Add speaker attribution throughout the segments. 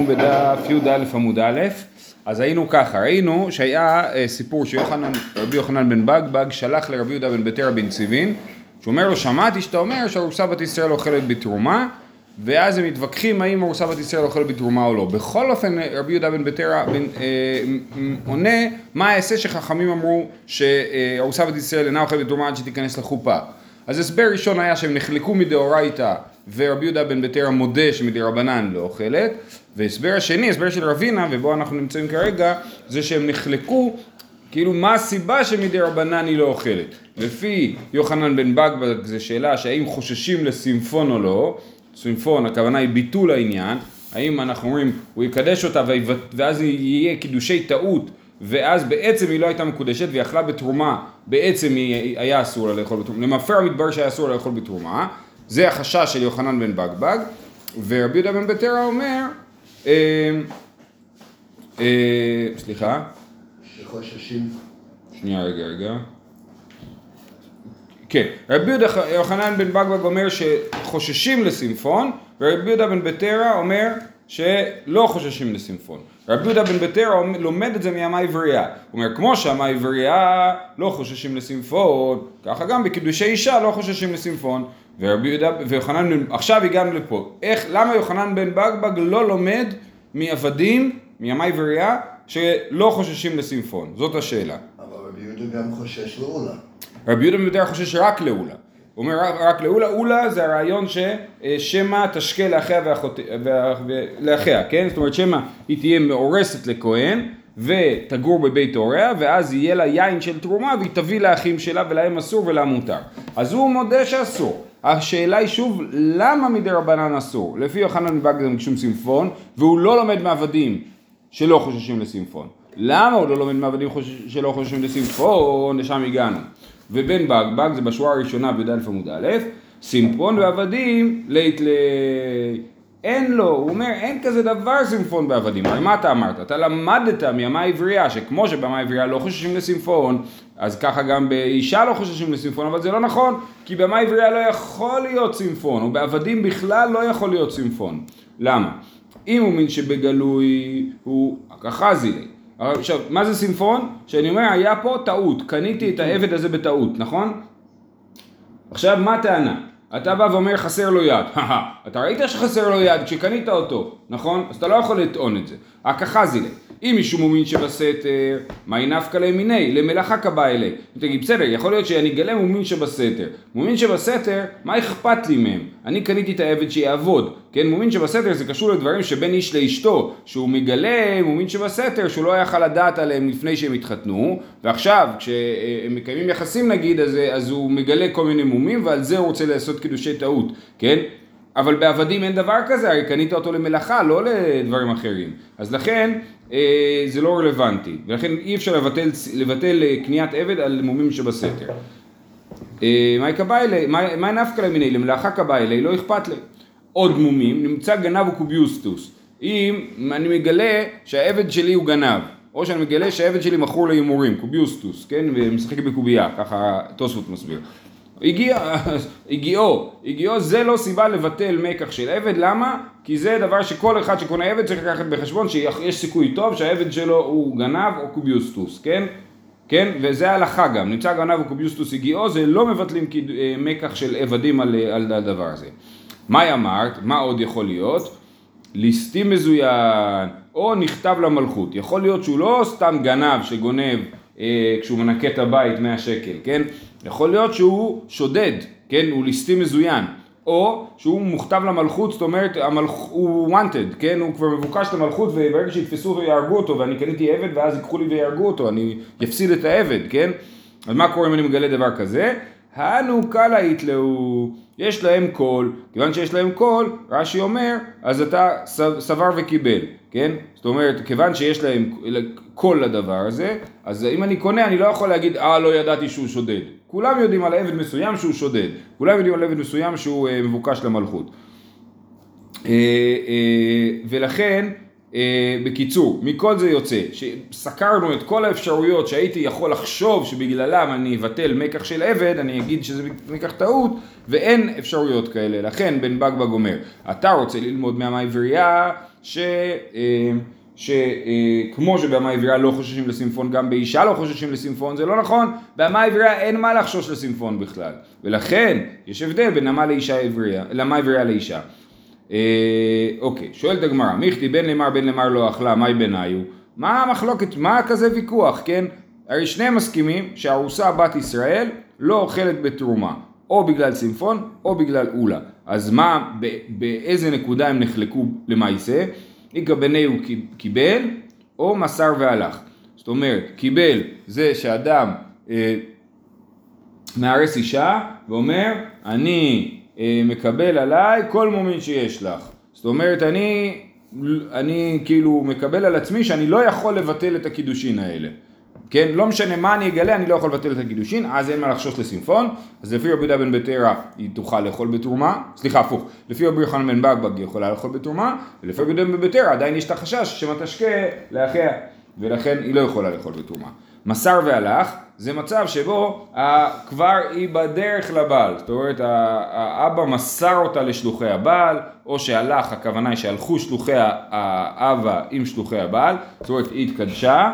Speaker 1: בדף י"א עמוד א', אז היינו ככה, ראינו שהיה אה, סיפור שרבי יוחנן בן בגבג שלח לרבי יהודה בן ביתרא בן ציבין, שהוא אומר לו שמעתי שאתה אומר שארוסה בת ישראל אוכלת בתרומה ואז הם מתווכחים האם ארוסה בת ישראל אוכלת בתרומה או לא. בכל אופן רבי יהודה בן ביתרא אה, עונה מה אעשה שחכמים אמרו שארוסה בת ישראל אינה אוכלת בתרומה עד שתיכנס לחופה. אז הסבר ראשון היה שהם נחלקו מדאורייתא ורבי יהודה בן ביתרא מודה שמדרבנן לא אוכלת, והסבר השני, הסבר של רבינה, ובו אנחנו נמצאים כרגע, זה שהם נחלקו, כאילו מה הסיבה שמדרבנן היא לא אוכלת. לפי יוחנן בן בגבג זה שאלה שהאם חוששים לסימפון או לא, סימפון הכוונה היא ביטול העניין, האם אנחנו אומרים הוא יקדש אותה ואז יהיה קידושי טעות ואז בעצם היא לא הייתה מקודשת והיא אכלה בתרומה, בעצם היא היה אסור לה לאכול בתרומה, למפר מתברר שהיה אסור לה לאכול בתרומה, זה החשש של יוחנן בן בגבג, ורבי יהודה בן בטרה אומר, אה, אה, סליחה,
Speaker 2: שחוששים.
Speaker 1: שנייה רגע רגע, כן, רבי יוחנן בן בגבג אומר שחוששים לסימפון, ורבי יהודה בן בטרה אומר שלא חוששים לסימפון. רבי יהודה בן ביתר לומד את זה מימי עברייה. הוא אומר, כמו שהמי עברייה לא חוששים לסימפון, ככה גם בקידושי אישה לא חוששים לסימפון. ורבי יהודה, ויוחנן, עכשיו הגענו לפה. איך, למה יוחנן בן בגבג לא לומד מעבדים, מימי עברייה, שלא חוששים לסימפון? זאת השאלה.
Speaker 2: אבל רבי יהודה גם חושש לעולה.
Speaker 1: רבי יהודה בן ביתר חושש רק לעולה. הוא אומר רק לאולה, אולה זה הרעיון ששמא תשקה לאחיה, ואחות, לאחיה, כן? זאת אומרת שמא היא תהיה מאורסת לכהן ותגור בבית הוריה ואז יהיה לה יין של תרומה והיא תביא לאחים שלה ולהם אסור ולה מותר. אז הוא מודה שאסור. השאלה היא שוב, למה מדי רבנן אסור? לפי יוחנן בגדם שום סימפון והוא לא לומד מעבדים שלא חוששים לסימפון. למה הוא לא לומד מעבדים שלא חוששים לסימפון? לשם הגענו. ובן בגבג זה בשורה הראשונה בי"א עמוד א', סימפון ועבדים לית ל... אין לו, הוא אומר אין כזה דבר סימפון בעבדים, הרי מה אתה אמרת? אתה למדת מימה עברייה שכמו שבמה עברייה לא חוששים לסימפון, אז ככה גם באישה לא חוששים לסימפון, אבל זה לא נכון, כי במה עברייה לא יכול להיות סימפון, ובעבדים בכלל לא יכול להיות סימפון. למה? אם הוא מין שבגלוי הוא הכחזי לי. עכשיו, מה זה סימפון? שאני אומר, היה פה טעות, קניתי את העבד הזה בטעות, נכון? עכשיו, מה הטענה? אתה בא ואומר חסר לו יד, אתה ראית שחסר לו יד כשקנית אותו, נכון? אז אתה לא יכול לטעון את זה. הכחזילה. אם מישהו מומין שבסתר, מהי נפקא למיני, למלאכה קבע אלי. תגיד, בסדר, יכול להיות שאני אגלה מומין שבסתר. מומין שבסתר, מה אכפת לי מהם? אני קניתי את העבד שיעבוד. כן, מומין שבסתר זה קשור לדברים שבין איש לאשתו, שהוא מגלה מומין שבסתר שהוא לא יכל לדעת עליהם לפני שהם התחתנו, ועכשיו כשהם מקיימים יחסים נגיד, אז, אז הוא מגלה כל מיני מומים ועל זה הוא רוצה לעשות קידושי טעות, כן? אבל בעבדים אין דבר כזה, הרי קנית אותו למלאכה, לא לדברים אחרים. אז לכן אה, זה לא רלוונטי, ולכן אי אפשר לבטל, לבטל אה, קניית עבד על מומים שבסתר. אה, מה יקבע אלי? מה נפקא למיני? למלאכה קבע אלי, לא אכפת לי. עוד מומים, נמצא גנב וקוביוסטוס. אם אני מגלה שהעבד שלי הוא גנב, או שאני מגלה שהעבד שלי מכור להימורים, קוביוסטוס, כן, ומשחק בקובייה, ככה תוספות מסביר. הגיע, הגיעו, הגיעו זה לא סיבה לבטל מקח של עבד, למה? כי זה דבר שכל אחד שקונה עבד צריך לקחת בחשבון שיש סיכוי טוב שהעבד שלו הוא גנב או קוביוסטוס, כן? כן? וזה ההלכה גם, נמצא גנב או קוביוסטוס הגיעו, זה לא מבטלים אה, מקח של עבדים על, על הדבר הזה. מאי אמרת, מה עוד יכול להיות? ליסטים מזוין, או נכתב למלכות. יכול להיות שהוא לא סתם גנב שגונב אה, כשהוא מנקה את הבית 100 שקל, כן? יכול להיות שהוא שודד, כן? הוא ליסטים מזוין. או שהוא מוכתב למלכות, זאת אומרת, המלכ... הוא wanted, כן? הוא כבר מבוקש למלכות וברגע שיתפסו אותו יהרגו אותו ואני קניתי עבד ואז ייקחו לי ויהרגו אותו, אני אפסיד את העבד, כן? אז מה קורה אם אני מגלה דבר כזה? הנו קלה יתלאו, יש להם קול, כיוון שיש להם קול, רש"י אומר, אז אתה סבר וקיבל, כן? זאת אומרת, כיוון שיש להם קול לדבר הזה, אז אם אני קונה, אני לא יכול להגיד, אה, לא ידעתי שהוא שודד. כולם יודעים על עבד מסוים שהוא שודד, כולם יודעים על עבד מסוים שהוא אה, מבוקש למלכות. אה, אה, ולכן, בקיצור, מכל זה יוצא שסקרנו את כל האפשרויות שהייתי יכול לחשוב שבגללם אני אבטל מקח של עבד, אני אגיד שזה מקח טעות, ואין אפשרויות כאלה. לכן בן בגבג אומר, אתה רוצה ללמוד מהמעברייה ש... אה, שכמו שבהמה עברייה לא חוששים לסימפון, גם באישה לא חוששים לסימפון, זה לא נכון, בהמה עברייה אין מה לחשוש לסימפון בכלל, ולכן יש הבדל בין למה לאישה עברייה, עברייה לאישה. אה, אוקיי, שואלת הגמרא, מיכתי בן למר בן למר לא אכלה, מהי בניו? מה המחלוקת, מה כזה ויכוח, כן? הרי שניהם מסכימים שהארוסה בת ישראל לא אוכלת בתרומה, או בגלל סימפון או בגלל אולה. אז מה, באיזה נקודה הם נחלקו למעשה? איכא בניהו קיבל או מסר והלך. זאת אומרת, קיבל זה שאדם אה, מארס אישה ואומר, אני מקבל עליי כל מומין שיש לך. זאת אומרת, אני, אני כאילו מקבל על עצמי שאני לא יכול לבטל את הקידושין האלה. כן, לא משנה מה אני אגלה, אני לא יכול לבטל את הקידושין, אז אין מה לחשוש לסימפון, אז לפי רבי יהודה בן ביתרא היא תוכל לאכול בתרומה, סליחה הפוך, לפי רבי יוחנן בן בגבג היא יכולה לאכול בתרומה, ולפי רבי יהודה בן ביתרא עדיין יש את החשש שמא תשקה לאחיה, ולכן היא לא יכולה לאכול בתרומה. מסר והלך, זה מצב שבו כבר היא בדרך לבעל, זאת אומרת האבא מסר אותה לשלוחי הבעל, או שהלך, הכוונה היא שהלכו שלוחי האבא עם שלוחי הבעל, זאת אומרת היא התקדשה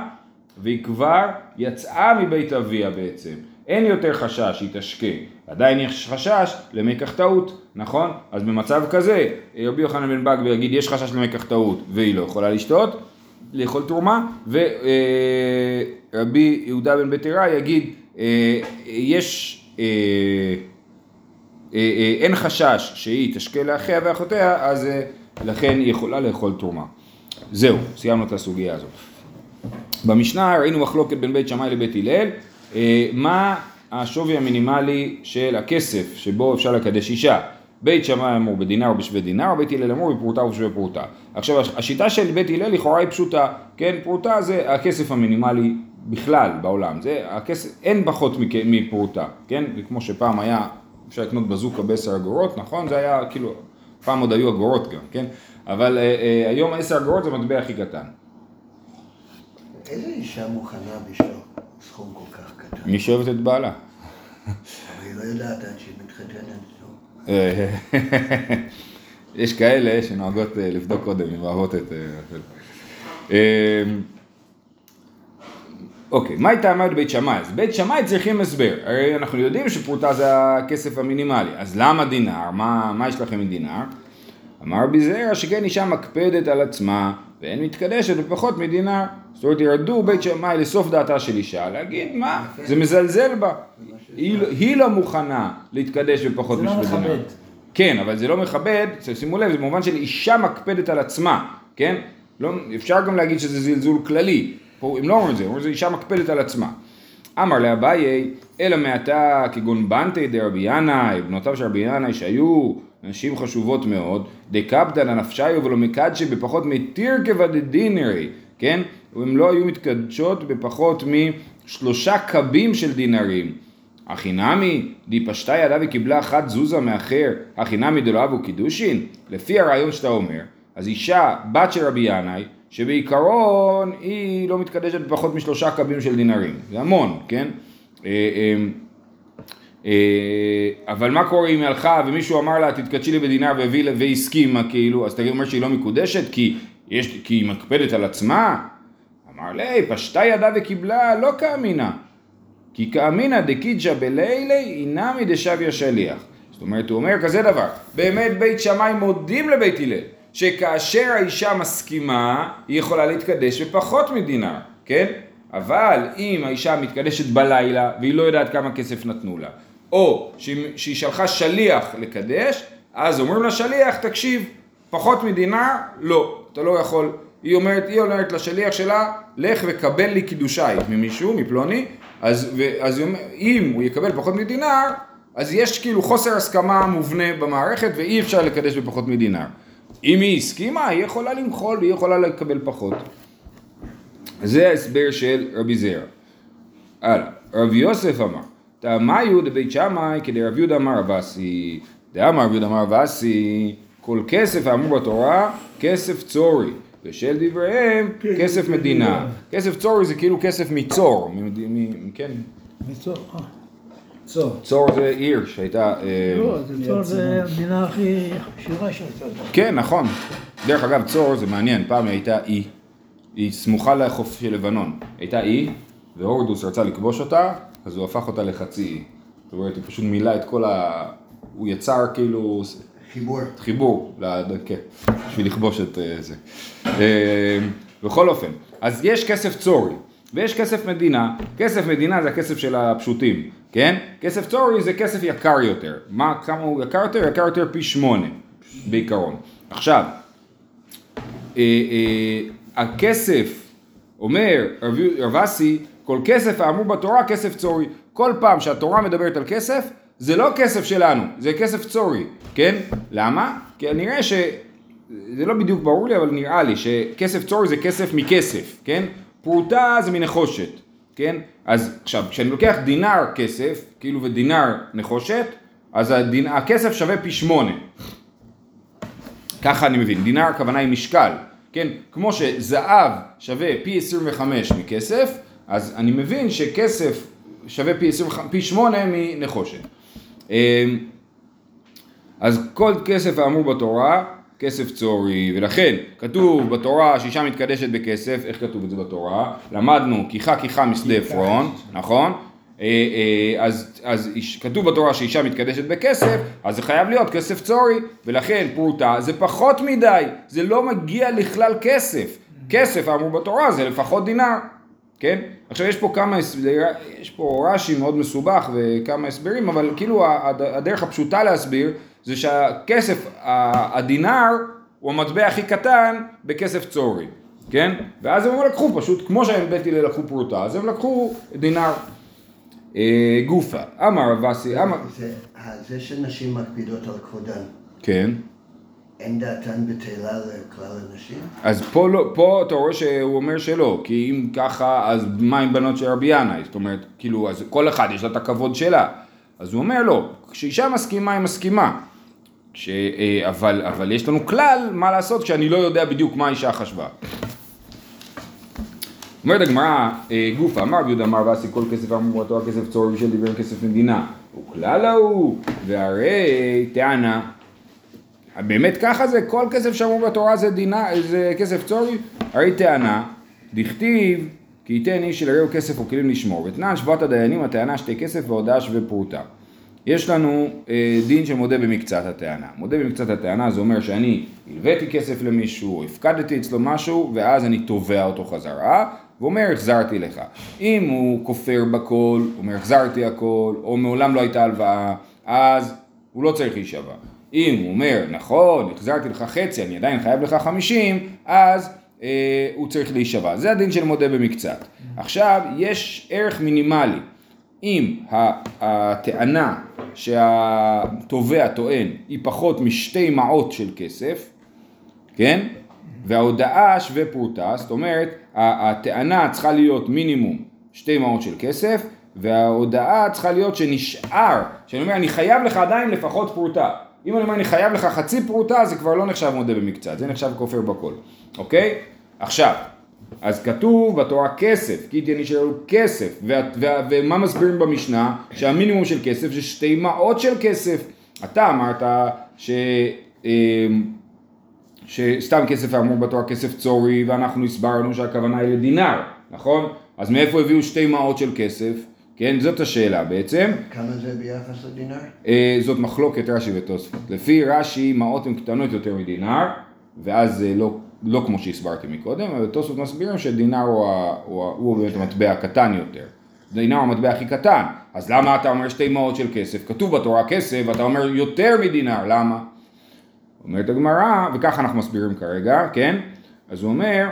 Speaker 1: והיא כבר יצאה מבית אביה בעצם. אין יותר חשש שהיא תשקה, עדיין יש חשש למקח טעות, נכון? אז במצב כזה, רבי יוחנן בן בגבי יגיד יש חשש למקח טעות והיא לא יכולה לשתות, לאכול תרומה, ורבי יהודה בן ביתרא יגיד אה, יש, אה, אה, אין חשש שהיא תשקה לאחיה ואחותיה, אז לכן היא יכולה לאכול תרומה. זהו, סיימנו את הסוגיה הזאת. במשנה ראינו מחלוקת בין בית שמאי לבית הלל, אה, מה השווי המינימלי של הכסף שבו אפשר לקדש אישה. בית שמאי אמור בדינר או בשווה דינר, בית הלל אמור בפרוטה ובשווה פרוטה. עכשיו השיטה של בית הלל לכאורה היא פשוטה, כן, פרוטה זה הכסף המינימלי בכלל בעולם, זה הכסף, אין פחות מפרוטה, כן, כמו שפעם היה, אפשר לקנות בזוקה בעשר אגורות, נכון? זה היה כאילו, פעם עוד היו אגורות גם, כן, אבל אה, אה, היום עשר אגורות זה המטבע הכי קטן.
Speaker 2: איזה אישה מוכנה בשביל סכום כל כך קטן?
Speaker 1: מי שאוהבת את בעלה.
Speaker 2: אבל היא לא יודעת עד שהיא מתחתנת. לא?
Speaker 1: יש כאלה שנוהגות אה, לבדוק קודם אם אוהבות את... אה, אוקיי, מה הייתה אמרת בית שמאי? אז בית שמאי צריכים הסבר. הרי אנחנו יודעים שפרוטה זה הכסף המינימלי, אז למה דינר? מה, מה יש לכם עם דינר? אמר ביזרע שכן אישה מקפדת על עצמה ואין מתקדשת בפחות מדינר. זאת אומרת ירדו בית שמאי לסוף דעתה של אישה, להגיד מה, זה מזלזל בה. היא, לא- היא לא מוכנה להתקדש בפחות
Speaker 3: משל דינר. זה לא מכבד.
Speaker 1: כן, אבל זה לא מכבד, שימו לב, זה במובן של אישה מקפדת על עצמה, כן? לא, אפשר גם להגיד שזה זלזול כללי, פה הם לא אומרים את זה, הם אומרים שזה אישה מקפדת על עצמה. אמר לאביי, אלא מעתה כגון בנטי דרבי ינאי, בנותיו של רבי ינאי שהיו נשים חשובות מאוד, דקפדן הנפשיו ולא מקדשי בפחות מתיר כבדדינרי, כן? הם לא היו מתקדשות בפחות משלושה קבים של דינרים. החינמי, די פשטה ידה וקיבלה אחת זוזה מאחר, החינמי דלא אבו קידושין? לפי הרעיון שאתה אומר, אז אישה, בת של רבי ינאי, שבעיקרון היא לא מתקדשת בפחות משלושה קבים של דינרים, זה המון, כן? אה, אבל מה קורה אם היא הלכה ומישהו אמר לה תתקדשי לי בדינר והסכימה כאילו, אז אתה אומר שהיא לא מקודשת כי, יש, כי היא מקפדת על עצמה? אמר לי, פשטה ידה וקיבלה לא כאמינא, כי כאמינא דקידשא בלילי אינמי דשביה שליח. זאת אומרת, הוא אומר כזה דבר, באמת בית שמאי מודים לבית הלל, שכאשר האישה מסכימה, היא יכולה להתקדש בפחות מדינר, כן? אבל אם האישה מתקדשת בלילה והיא לא יודעת כמה כסף נתנו לה, או שהיא שלחה שליח לקדש, אז אומרים לשליח, תקשיב, פחות מדינר, לא, אתה לא יכול. היא אומרת, היא אומרת לשליח שלה, לך וקבל לי קידושי ממישהו, מפלוני, אז, אז אם הוא יקבל פחות מדינר, אז יש כאילו חוסר הסכמה מובנה במערכת ואי אפשר לקדש בפחות מדינר. אם היא הסכימה, היא יכולה למחול והיא יכולה לקבל פחות. זה ההסבר של רבי זרע. הלאה, רבי יוסף אמר, תאמיו דבית שמאי כדרב יהודה אמר אבסי, דאמר רבי יהודה אמר אבסי, כל כסף האמור בתורה, כסף צורי. ושל דבריהם כן, כסף מדינה. כסף צורי זה כאילו כסף מצור, כן?
Speaker 3: מצור, אה. צור.
Speaker 1: צור זה עיר שהייתה...
Speaker 3: אה, לא, צור זה המדינה הכי עשירה שהייתה.
Speaker 1: כן, נכון. דרך אגב, צור זה מעניין, פעם היא הייתה אי, היא סמוכה לחוף של לבנון, הייתה אי, והורדוס רצה לכבוש אותה, אז הוא הפך אותה לחצי אי. זאת אומרת, הוא פשוט מילא את כל ה... הוא יצר כאילו
Speaker 2: חיבור.
Speaker 1: חיבור, כן, בשביל לכבוש את אה, זה. אה, בכל אופן, אז יש כסף צורי, ויש כסף מדינה, כסף מדינה זה הכסף של הפשוטים, כן? כסף צורי זה כסף יקר יותר. מה, כמה הוא יקר יותר? יקר יותר פי שמונה, בעיקרון. עכשיו, אה, הכסף, אומר רב אסי, כל כסף האמור בתורה כסף צורי. כל פעם שהתורה מדברת על כסף, זה לא כסף שלנו, זה כסף צורי, כן? למה? כי נראה ש... זה לא בדיוק ברור לי, אבל נראה לי שכסף צורי זה כסף מכסף, כן? פרוטה זה מנחושת, כן? אז עכשיו, כשאני לוקח דינר כסף, כאילו ודינר נחושת, אז הדין, הכסף שווה פי שמונה. ככה אני מבין, דינר הכוונה היא משקל, כן? כמו שזהב שווה פי 25 מכסף, אז אני מבין שכסף שווה פי, 25, פי 8 מנחושת. אמ, אז כל כסף האמור בתורה, כסף צורי, ולכן כתוב בתורה שאישה מתקדשת בכסף, איך כתוב את זה בתורה? למדנו כיחה כיחה משדה עפרון, נכון? אה, אה, אז, אז כתוב בתורה שאישה מתקדשת בכסף, אז זה חייב להיות כסף צורי, ולכן פרוטה זה פחות מדי, זה לא מגיע לכלל כסף. כסף האמור בתורה זה לפחות דינר, כן? עכשיו יש פה כמה, יש פה רש"י מאוד מסובך וכמה הסברים, אבל כאילו הד- הדרך הפשוטה להסביר זה שהכסף, הדינר הוא המטבע הכי קטן בכסף צורי, כן? ואז הם לקחו פשוט, כמו שהם בית הלל לקחו פרוטה, אז הם לקחו דינר. אה, גופה, אמר רב אסי, אמר,
Speaker 2: זה שנשים מקפידות על כבודן,
Speaker 1: כן,
Speaker 2: אין דעתן בטלה לכלל הנשים?
Speaker 1: אז פה, לא, פה אתה רואה שהוא אומר שלא, כי אם ככה, אז מה עם בנות של רבי ינאי? זאת אומרת, כאילו, אז כל אחד יש לה את הכבוד שלה. אז הוא אומר לא, כשאישה מסכימה, היא מסכימה. ש, אה, אבל, אבל יש לנו כלל מה לעשות כשאני לא יודע בדיוק מה האישה חשבה. אומרת הגמרא, אה, גופה, אמר רבי אמר ואסי כל כסף אמרו בתורה כסף צור בשל דיבר כסף מדינה. וכלל ההוא, והרי טענה, באמת ככה זה? כל כסף שאמרו בתורה זה, דינה, זה כסף צורי? הרי טענה, דכתיב כי ייתן איש לרעהו כסף או כלים לשמור. ותנן שבועת הדיינים הטענה שתי כסף והודעה שווה פרוטה. יש לנו אה, דין שמודה במקצת הטענה. מודה במקצת הטענה זה אומר שאני הלוויתי כסף למישהו, הפקדתי אצלו משהו, ואז אני תובע אותו חזרה, ואומר החזרתי לך. אם הוא כופר בכל, אומר החזרתי הכל, או מעולם לא הייתה הלוואה, אז הוא לא צריך להישבע. אם הוא אומר, נכון, החזרתי לך חצי, אני עדיין חייב לך חמישים, אז אה, הוא צריך להישבע. זה הדין של מודה במקצת. עכשיו, יש ערך מינימלי. אם הטענה שהתובע טוען היא פחות משתי מעות של כסף, כן? וההודאה שווה פרוטה, זאת אומרת, הטענה צריכה להיות מינימום שתי מעות של כסף, וההודאה צריכה להיות שנשאר, שאני אומר, אני חייב לך עדיין לפחות פרוטה. אם אני אומר, אני חייב לך חצי פרוטה, זה כבר לא נחשב מודה במקצת, זה נחשב כופר בכל, אוקיי? עכשיו, אז כתוב בתורה כסף, כי תהיה נשאר לו כסף, וה, וה, ומה מסבירים במשנה? שהמינימום של כסף זה שתי מעות של כסף. אתה אמרת ש... אמ, שסתם כסף האמור בתורה כסף צורי, ואנחנו הסברנו שהכוונה היא לדינר, נכון? אז מאיפה הביאו שתי מעות של כסף? כן, זאת השאלה בעצם.
Speaker 2: כמה זה ביחס לדינר?
Speaker 1: אה, זאת מחלוקת רש"י ותוספות. לפי רש"י מעות הן קטנות יותר מדינר, ואז זה לא, לא כמו שהסברתי מקודם, אבל תוספות מסבירים שדינר הוא, הוא, הוא באמת המטבע הקטן יותר. דינר הוא המטבע הכי קטן, אז למה אתה אומר שתי מעות של כסף? כתוב בתורה כסף, ואתה אומר יותר מדינר, למה? אומרת הגמרא, וככה אנחנו מסבירים כרגע, כן? אז הוא אומר,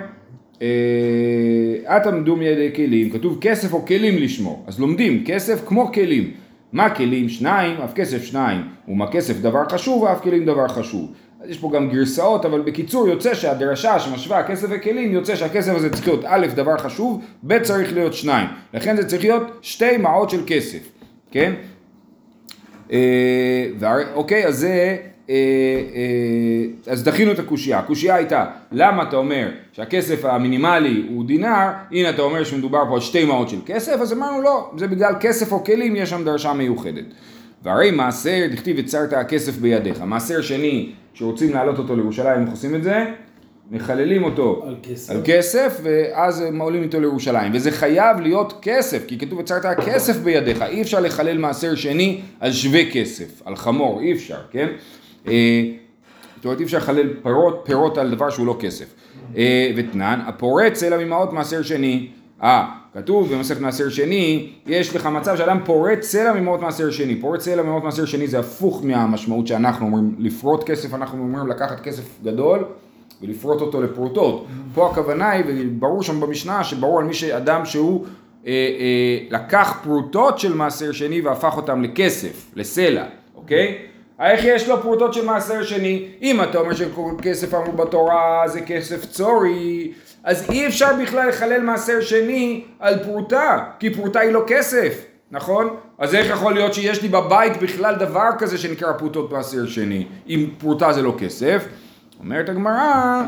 Speaker 1: את עמדו מידי כלים, כתוב כסף או כלים לשמור, אז לומדים כסף כמו כלים. מה כלים? שניים, אף כסף שניים, ומה כסף דבר חשוב, ואף כלים דבר חשוב. אז יש פה גם גרסאות, אבל בקיצור יוצא שהדרשה שמשווה כסף וכלים, יוצא שהכסף הזה צריך להיות א', דבר חשוב, ב', צריך להיות שניים. לכן זה צריך להיות שתי מעות של כסף, כן? אה, אוקיי, אז זה, אה, אה, אז דחינו את הקושייה. הקושייה הייתה, למה אתה אומר שהכסף המינימלי הוא דינר, הנה אתה אומר שמדובר פה על שתי מעות של כסף, אז אמרנו לא, זה בגלל כסף או כלים יש שם דרשה מיוחדת. והרי מעשר דכתיב יצרת הכסף בידיך. מעשר שני, כשרוצים להעלות אותו לירושלים, איך עושים את זה? מחללים אותו
Speaker 3: על כסף.
Speaker 1: על כסף, ואז הם עולים איתו לירושלים. וזה חייב להיות כסף, כי כתוב יצרת הכסף בידיך. אי אפשר לחלל מעשר שני על שווה כסף, על חמור, אי אפשר, כן? אה, זאת אומרת, אי אפשר לחלל פירות, פירות על דבר שהוא לא כסף. אה, ותנן, הפורץ סלע ממעות מעשר שני. אה, כתוב במסכת מעשר שני, יש לך מצב שאדם פורץ סלע ממעות מעשר שני. פורץ סלע ממעות מעשר שני זה הפוך מהמשמעות שאנחנו אומרים, לפרוט כסף, אנחנו אומרים לקחת כסף גדול ולפרוט אותו לפרוטות. פה הכוונה היא, וברור שם במשנה, שברור על מי שאדם שהוא אה, אה, לקח פרוטות של מעשר שני והפך אותם לכסף, לסלע, אוקיי? איך יש לו פרוטות של מעשר שני? אם אתה אומר שכל כסף אמור בתורה זה כסף צורי, אז אי אפשר בכלל לחלל מעשר שני על פרוטה, כי פרוטה היא לא כסף, נכון? אז איך יכול להיות שיש לי בבית בכלל דבר כזה שנקרא פרוטות מעשר שני, אם פרוטה זה לא כסף? אומרת הגמרא,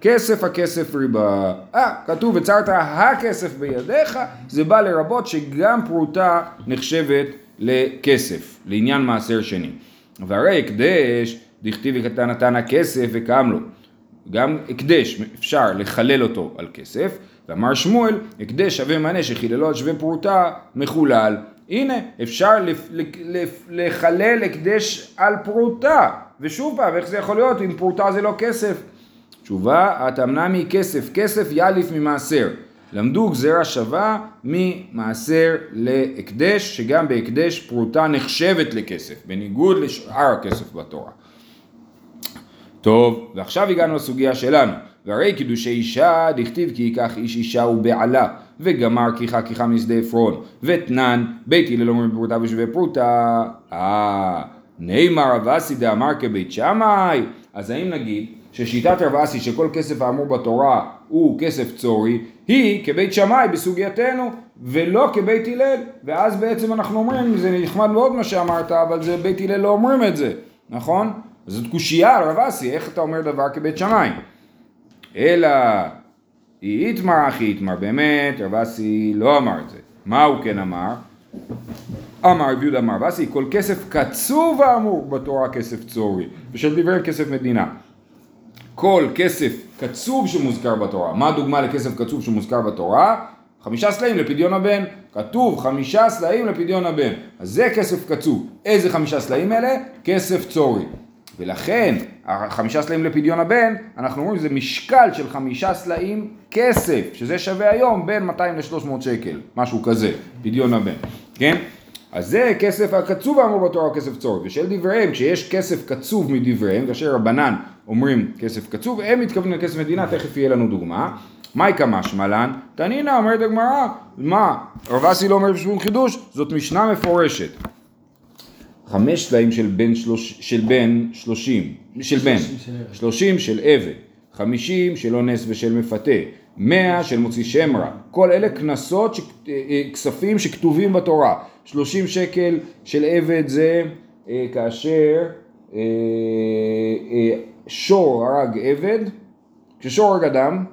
Speaker 1: כסף הכסף ריבה. אה, כתוב, וצרת הכסף בידיך, זה בא לרבות שגם פרוטה נחשבת לכסף, לעניין מעשר שני. והרי הקדש, דכתיב נתן הכסף וקם לו. גם הקדש, אפשר לחלל אותו על כסף, ואמר שמואל, הקדש שווה מנה שחיללו על שווה פרוטה, מחולל. הנה, אפשר לפ, לפ, לחלל הקדש על פרוטה. ושוב פעם, איך זה יכול להיות אם פרוטה זה לא כסף? תשובה, התאמנה מכסף, כסף יאליף ממעשר. למדו גזירה שווה ממעשר להקדש, שגם בהקדש פרוטה נחשבת לכסף, בניגוד לשאר הכסף בתורה. טוב, ועכשיו הגענו לסוגיה שלנו. והרי קידושי אישה, דכתיב כי ייקח איש אישה ובעלה, וגמר כיחה כיחה משדה עפרון, ותנן, בית הלל אומר בפרוטה ושווה פרוטה. אה, נאמר רב אסי דאמר כבית שמאי, אז האם נגיד ששיטת רב אסי שכל כסף האמור בתורה הוא כסף צורי, היא כבית שמאי בסוגייתנו, ולא כבית הלל, ואז בעצם אנחנו אומרים, זה נחמד מאוד מה שאמרת, אבל זה בית הלל לא אומרים את זה, נכון? זאת קושייה רב אסי, איך אתה אומר דבר כבית שמאי? אלא היא איתמר אחי איתמר, באמת רב אסי לא אמר את זה. מה הוא כן אמר? אמר רב יהודה אמר רב אסי, כל כסף קצוב האמור בתורה כסף צורי, ושל דברי כסף מדינה. כל כסף קצוב שמוזכר בתורה, מה הדוגמה לכסף קצוב שמוזכר בתורה? חמישה סלעים לפדיון הבן, כתוב חמישה סלעים לפדיון הבן, אז זה כסף קצוב. איזה חמישה סלעים אלה? כסף צורי. ולכן, החמישה סלעים לפדיון הבן, אנחנו אומרים שזה משקל של חמישה סלעים כסף, שזה שווה היום בין 200 ל-300 שקל, משהו כזה, פדיון הבן, כן? אז זה כסף הקצוב האמור בתורה כסף צורי, ושל דבריהם, כשיש כסף קצוב מדבריהם, כאשר רבנן אומרים כסף קצוב, הם מתכוונים לכסף מדינה, תכף יהיה לנו דוגמה. מהי משמע לן? תנינא אומרת הגמרא, מה? רב אסי לא אומר בשום חידוש, זאת משנה מפורשת. חמש סלעים של בן, שלוש, של בן שלושים, של בן, שלושים של עבד, חמישים של אונס ושל מפתה, מאה של מוציא שם רע, כל אלה קנסות, כספים שכתובים בתורה, שלושים שקל של עבד זה אה, כאשר אה, אה, שור הרג עבד, כששור הרג אדם,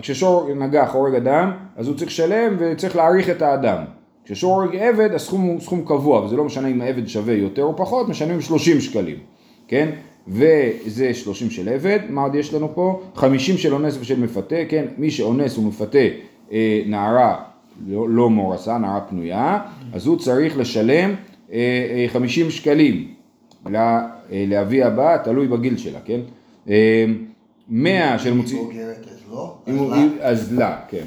Speaker 1: כששור נגח הורג אדם, אז הוא צריך לשלם וצריך להעריך את האדם. כששור הורג עבד, הסכום הוא סכום קבוע, וזה לא משנה אם העבד שווה יותר או פחות, משלמים 30 שקלים, כן? וזה 30 של עבד, מה עוד יש לנו פה? 50 של אונס ושל מפתה, כן? מי שאונס ומפתה אה, נערה לא, לא מורסה, נערה פנויה, אז הוא צריך לשלם אה, אה, 50 שקלים לה, אה, לאבי הבא, תלוי בגיל שלה, כן? אה, 100 של מוציא...
Speaker 2: היא בוגרת, אז לא? אז
Speaker 1: לא, כן.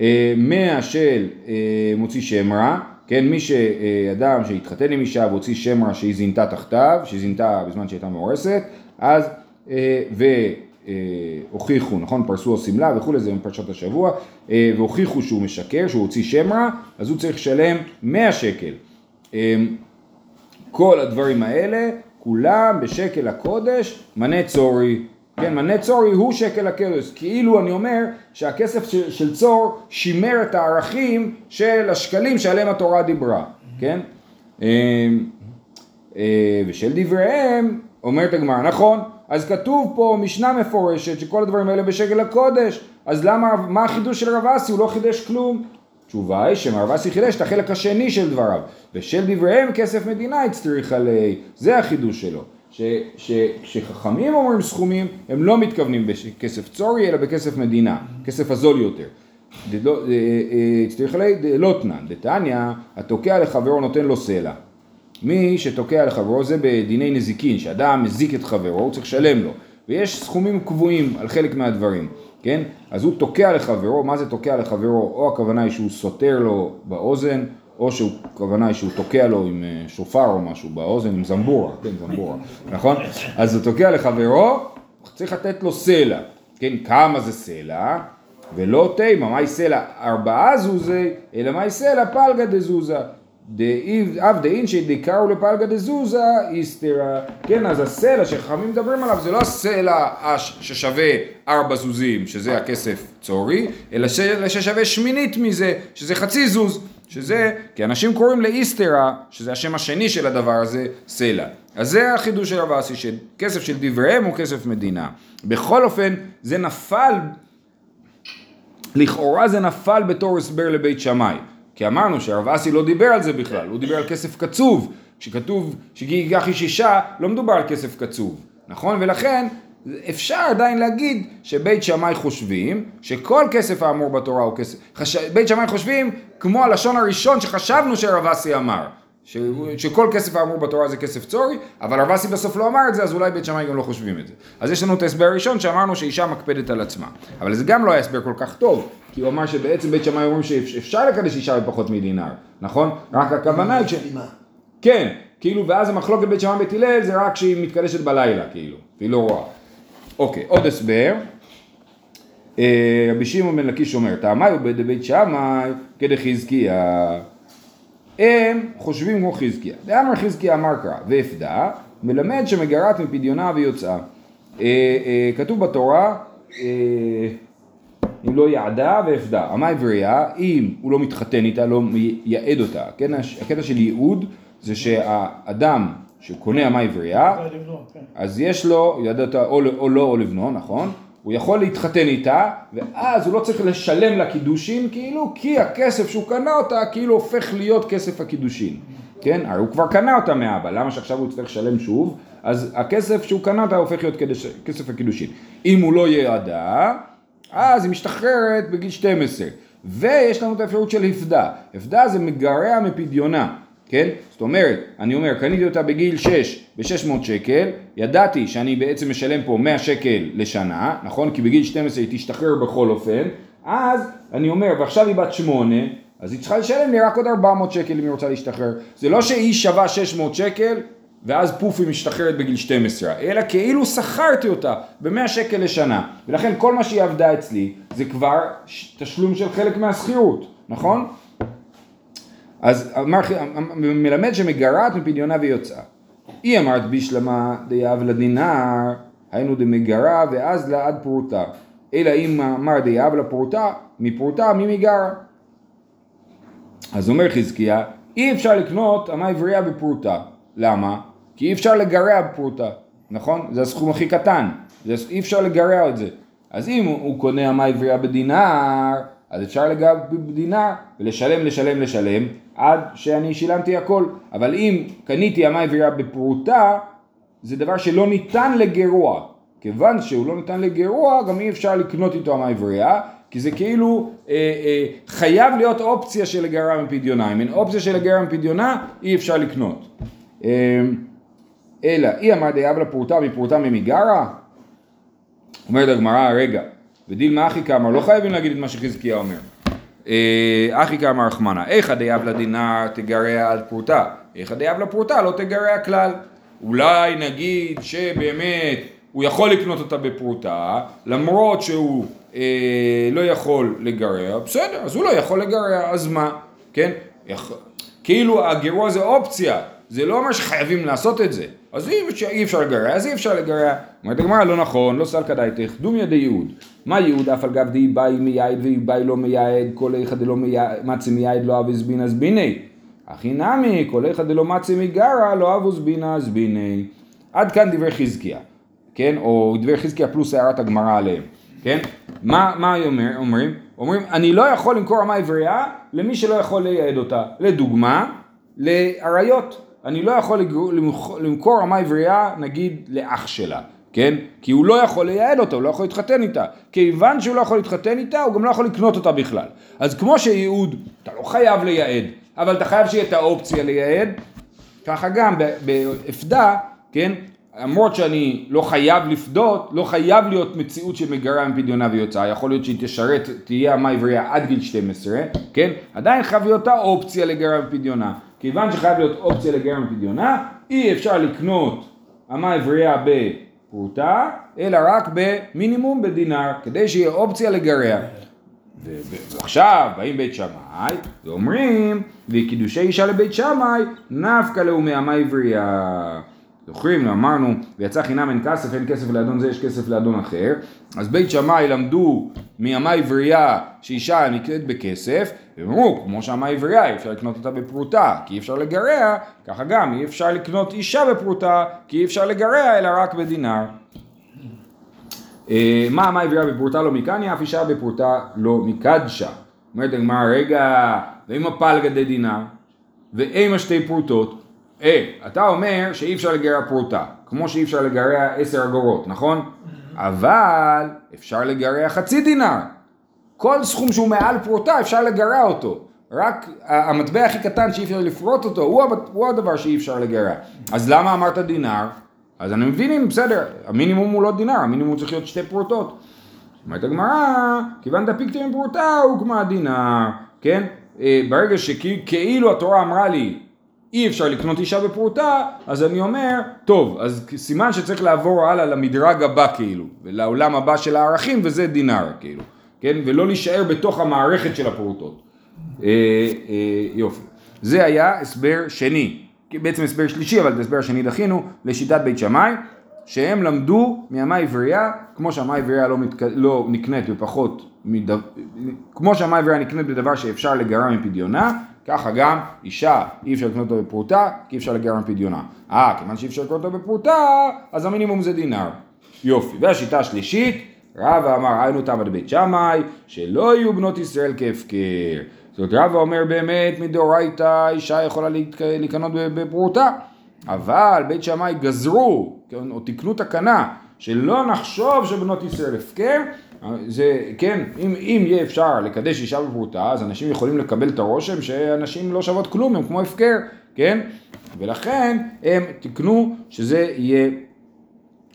Speaker 1: אה, 100 של אה, מוציא שם רע, כן, מי שאדם שהתחתן עם אישה והוציא שם רע שהיא זינתה תחתיו, שהיא זינתה בזמן שהייתה מאורסת, אז, אה, והוכיחו, נכון, פרסו לו שמלה וכולי, זה מפרשת השבוע, אה, והוכיחו שהוא משקר, שהוא הוציא שם רע, אז הוא צריך לשלם 100 שקל. אה, כל הדברים האלה, כולם בשקל הקודש, מנה צורי. כן, מנה צורי הוא שקל הקודש. כאילו אני אומר שהכסף של, של צור שימר את הערכים של השקלים שעליהם התורה דיברה, כן? אה, אה, ושל דבריהם, אומרת הגמרא, נכון, אז כתוב פה משנה מפורשת שכל הדברים האלה בשקל הקודש, אז למה, מה החידוש של רב אסי? הוא לא חידש כלום. תשובה היא שמרבסי חידש את החלק השני של דבריו, ושל דבריהם כסף מדינה הצטריך עלי, זה החידוש שלו. שכשחכמים אומרים סכומים, הם לא מתכוונים בכסף צורי, אלא בכסף מדינה, כסף הזול יותר. דלא- אה, אה, עלי דלותנן, דתניא, התוקע לחברו נותן לו סלע. מי שתוקע לחברו זה בדיני נזיקין, שאדם מזיק את חברו, הוא צריך לשלם לו. ויש סכומים קבועים על חלק מהדברים, כן? אז הוא תוקע לחברו, מה זה תוקע לחברו? או הכוונה היא שהוא סותר לו באוזן, או שהכוונה היא שהוא תוקע לו עם אה, שופר או משהו באוזן, עם זמבורה, כן, זמבורה, נכון? אז הוא תוקע לחברו, צריך לתת לו סלע, כן? כמה זה סלע? ולא תימא, מאי סלע ארבעה זוזי, אלא מאי סלע פלגא דזוזה. אב דאין שדקרו לפלגא דזוזה איסתרא. כן, אז הסלע שחכמים מדברים עליו זה לא הסלע ששווה ארבע זוזים, שזה הכסף צורי, אלא ששווה שמינית מזה, שזה חצי זוז. שזה, כי אנשים קוראים לאיסתרא, שזה השם השני של הדבר הזה, סלע. אז זה החידוש של רב אסי, שכסף של דבריהם הוא כסף מדינה. בכל אופן, זה נפל לכאורה זה נפל בתור הסבר לבית שמאי. כי אמרנו שהרב אסי לא דיבר על זה בכלל, הוא דיבר על כסף קצוב. כשכתוב שגיגח איש לא מדובר על כסף קצוב, נכון? ולכן אפשר עדיין להגיד שבית שמאי חושבים שכל כסף האמור בתורה הוא כסף... חש... בית שמאי חושבים כמו הלשון הראשון שחשבנו שהרב אסי אמר. ש... שכל כסף האמור בתורה זה כסף צורי, אבל הרב אסי בסוף לא אמר את זה, אז אולי בית שמאי גם לא חושבים את זה. אז יש לנו את ההסבר הראשון שאמרנו שאישה מקפדת על עצמה. אבל זה גם לא היה הסבר כל כך טוב, כי הוא אמר שבעצם בית שמאי אומרים שאפשר לקדש אישה בפחות מדינר, נכון? רק הכוונה היא ש... כן, כאילו, ואז המחלוקת בית שמאי בית הלל זה רק שהיא מתקדשת בלילה, כאילו, והיא לא רואה. אוקיי, עוד הסבר. אה, רבי שמעון בן לקיש אומר, טעמי הוא בית שמאי כדחזקיה. הם חושבים כמו חזקיה. דאמר חזקיה אמר קרא, ואפדה, מלמד שמגרת מפדיונה ויוצאה. אה, אה, כתוב בתורה, אם לא יעדה ואפדה. אמה עברייה, אם הוא לא מתחתן איתה, לא מייעד אותה. הקטע של ייעוד זה שהאדם שקונה אמה עברייה, אז יש לו, ידע אותה או, או לא או לבנו, נכון? הוא יכול להתחתן איתה, ואז הוא לא צריך לשלם לה קידושין, כאילו, כי הכסף שהוא קנה אותה, כאילו הופך להיות כסף הקידושין. כן? הרי הוא כבר קנה אותה מאבא, למה שעכשיו הוא יצטרך לשלם שוב? אז הכסף שהוא קנה אותה הופך להיות קדש, כסף הקידושין. אם הוא לא יעדה, אז היא משתחררת בגיל 12. ויש לנו את האפשרות של הפדה. הפדה זה מגרע מפדיונה. כן? זאת אומרת, אני אומר, קניתי אותה בגיל 6 ב-600 שקל, ידעתי שאני בעצם משלם פה 100 שקל לשנה, נכון? כי בגיל 12 היא תשתחרר בכל אופן, אז אני אומר, ועכשיו היא בת 8, אז היא צריכה לשלם לי רק עוד 400 שקל אם היא רוצה להשתחרר. זה לא שהיא שווה 600 שקל, ואז פוף היא משתחררת בגיל 12, אלא כאילו שכרתי אותה ב-100 שקל לשנה, ולכן כל מה שהיא עבדה אצלי זה כבר תשלום של חלק מהשכירות, נכון? אז אמר, מלמד שמגרעת מפדיונה ויוצאה. אי אמרת בשלמא דיהב לה דינר, היינו דמגרעה ואזלה עד פרוטה. אלא אי אמרת דיהב לה פרוטה, מפרוטה מי מגרעה. אז אומר חזקיה, אי אפשר לקנות אמה עברייה בפרוטה. למה? כי אי אפשר לגרע בפרוטה, נכון? זה הסכום הכי קטן, זה, אי אפשר לגרע את זה. אז אם הוא, הוא קונה אמה עברייה בדינר, אז אפשר לגרע בדינר ולשלם, לשלם, לשלם, עד שאני שילמתי הכל. אבל אם קניתי אמה עברייה בפרוטה, זה דבר שלא ניתן לגרוע. כיוון שהוא לא ניתן לגרוע, גם אי אפשר לקנות איתו אמה עברייה, כי זה כאילו אה, אה, חייב להיות אופציה של לגרע מפדיונה. אם אין אופציה של לגרע מפדיונה, אי אפשר לקנות. אה, אלא, אי אמרת דיהב לה פרוטה מפרוטה מי מגרעה? אומרת הגמרא, רגע, ודילמא הכי קאמר, לא חייבים להגיד את מה שחזקיה אומר. אה, הכי קאמר רחמנא, היכא דיהב לה דינר תגרע עד פרוטה, היכא דיהב לה פרוטה לא תגרע כלל. אולי נגיד שבאמת הוא יכול לקנות אותה בפרוטה, למרות שהוא אה, לא יכול לגרע, בסדר, אז הוא לא יכול לגרע, אז מה? כן? יכ... כאילו הגירוע זה אופציה, זה לא אומר שחייבים לעשות את זה. אז אם אי אפשר לגרע, אז אי אפשר לגרע. אומרת הגמרא, לא נכון, לא סלקא דייתך, דומיה דיוד. מה ייעוד אף על גב דאי באי מייעד ואי באי לא מייעד, כל איכא דלא מצי מייעד לא אבז בינה זביני. הכי נמי, כל איכא דלא מצי מגרע לא אבוז בינה זביני. עד כאן דברי חזקיה, כן? או דברי חזקיה פלוס הערת הגמרא עליהם, כן? מה, מה אומר, אומרים? אומרים, אני לא יכול למכור אמה עברייה למי שלא יכול לייעד אותה. לדוגמה, לאריות. אני לא יכול למכור- אמה עברייה, נגיד, לאח שלה, כן? כי הוא לא יכול לייעד אותה, הוא לא יכול להתחתן איתה. כיוון שהוא לא יכול להתחתן איתה, הוא גם לא יכול לקנות אותה בכלל. אז כמו שייעוד, אתה לא חייב לייעד, אבל אתה חייב שיהיה את האופציה לייעד, ככה גם ב- בעפדה, כן? למרות שאני לא חייב לפדות, לא חייב להיות מציאות שמגרה מפדיונה ויוצאה, יכול להיות שהיא תשרת, תהיה אמה עברייה עד גיל 12, כן? עדיין חייב להיות האופציה לגרה מפדיונה. כיוון שחייב להיות אופציה לגרה מפדיונה, אי אפשר לקנות אמה עברייה בפרוטה, אלא רק במינימום בדינר, כדי שיהיה אופציה ו- ועכשיו באים בית שמאי ואומרים וקידושי אישה לבית שמאי נפקא לאו מאמה עברייה. זוכרים אמרנו ויצא חינם אין כסף אין כסף לאדון זה יש כסף לאדון אחר. אז בית שמאי למדו מאמה עברייה שאישה נקראת בכסף והם אמרו כמו שאמה עברייה אי אפשר לקנות אותה בפרוטה כי אי אפשר לגריה ככה גם אי אפשר לקנות אישה בפרוטה כי אי אפשר לגריה אלא רק בדינר אה, מה מה עברייה בפרוטה לא מקניה, אף אישה בפרוטה לא מקדשה. אומרת הגמרא, רגע, ואם הפלגא דדינר, ואימה שתי פרוטות, אה, אתה אומר שאי אפשר לגרע פרוטה, כמו שאי אפשר לגרע עשר אגורות, נכון? אבל אפשר לגרע חצי דינר. כל סכום שהוא מעל פרוטה אפשר לגרע אותו. רק המטבע הכי קטן שאי אפשר לפרוט אותו, הוא, הוא הדבר שאי אפשר לגרע. אז למה אמרת דינר? אז אני מבין אם בסדר, המינימום הוא לא דינר, המינימום צריך להיות שתי פרוטות. אומרת הגמרא, כיוון דפיקתם פרוטה הוא כמו הדינר, כן? אה, ברגע שכאילו התורה אמרה לי אי אפשר לקנות אישה בפרוטה, אז אני אומר, טוב, אז סימן שצריך לעבור הלאה למדרג הבא כאילו, ולעולם הבא של הערכים, וזה דינר כאילו, כן? ולא להישאר בתוך המערכת של הפרוטות. אה, אה, יופי. זה היה הסבר שני, בעצם הסבר שלישי, אבל את ההסבר השני דחינו, לשיטת בית שמאי, שהם למדו מימה עברייה, כמו שהמה עברייה לא, מתק... לא נקנית בפחות, מד... כמו שהמה עברייה נקנית בדבר שאפשר לגרע מפדיונה, ככה גם אישה אי אפשר לקנות אותה בפרוטה, כי אי אפשר לגרע מפדיונה. אה, כיוון שאי אפשר לקנות אותה בפרוטה, אז המינימום זה דינר. יופי. והשיטה השלישית, רבא אמר היינו תמא דבית שמאי, שלא יהיו בנות ישראל כהפקר. זאת אומרת, רבא אומר באמת מדאורייתא אישה יכולה לקנות בפרוטה, אבל בית שמאי גזרו, כן, או תיקנו תקנה, שלא נחשוב שבנות ישראל הפקר, זה, כן, אם, אם יהיה אפשר לקדש אישה בפרוטה, אז אנשים יכולים לקבל את הרושם שאנשים לא שוות כלום, הם כמו הפקר, כן? ולכן הם תיקנו שזה יהיה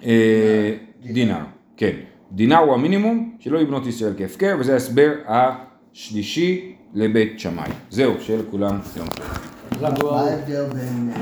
Speaker 1: אה, דינר, כן. דינר הוא המינימום, שלא יבנות ישראל כהפקר, וזה ההסבר השלישי לבית שמאי. זהו, שיהיה לכולם יום טוב.
Speaker 2: מה ההבדל בין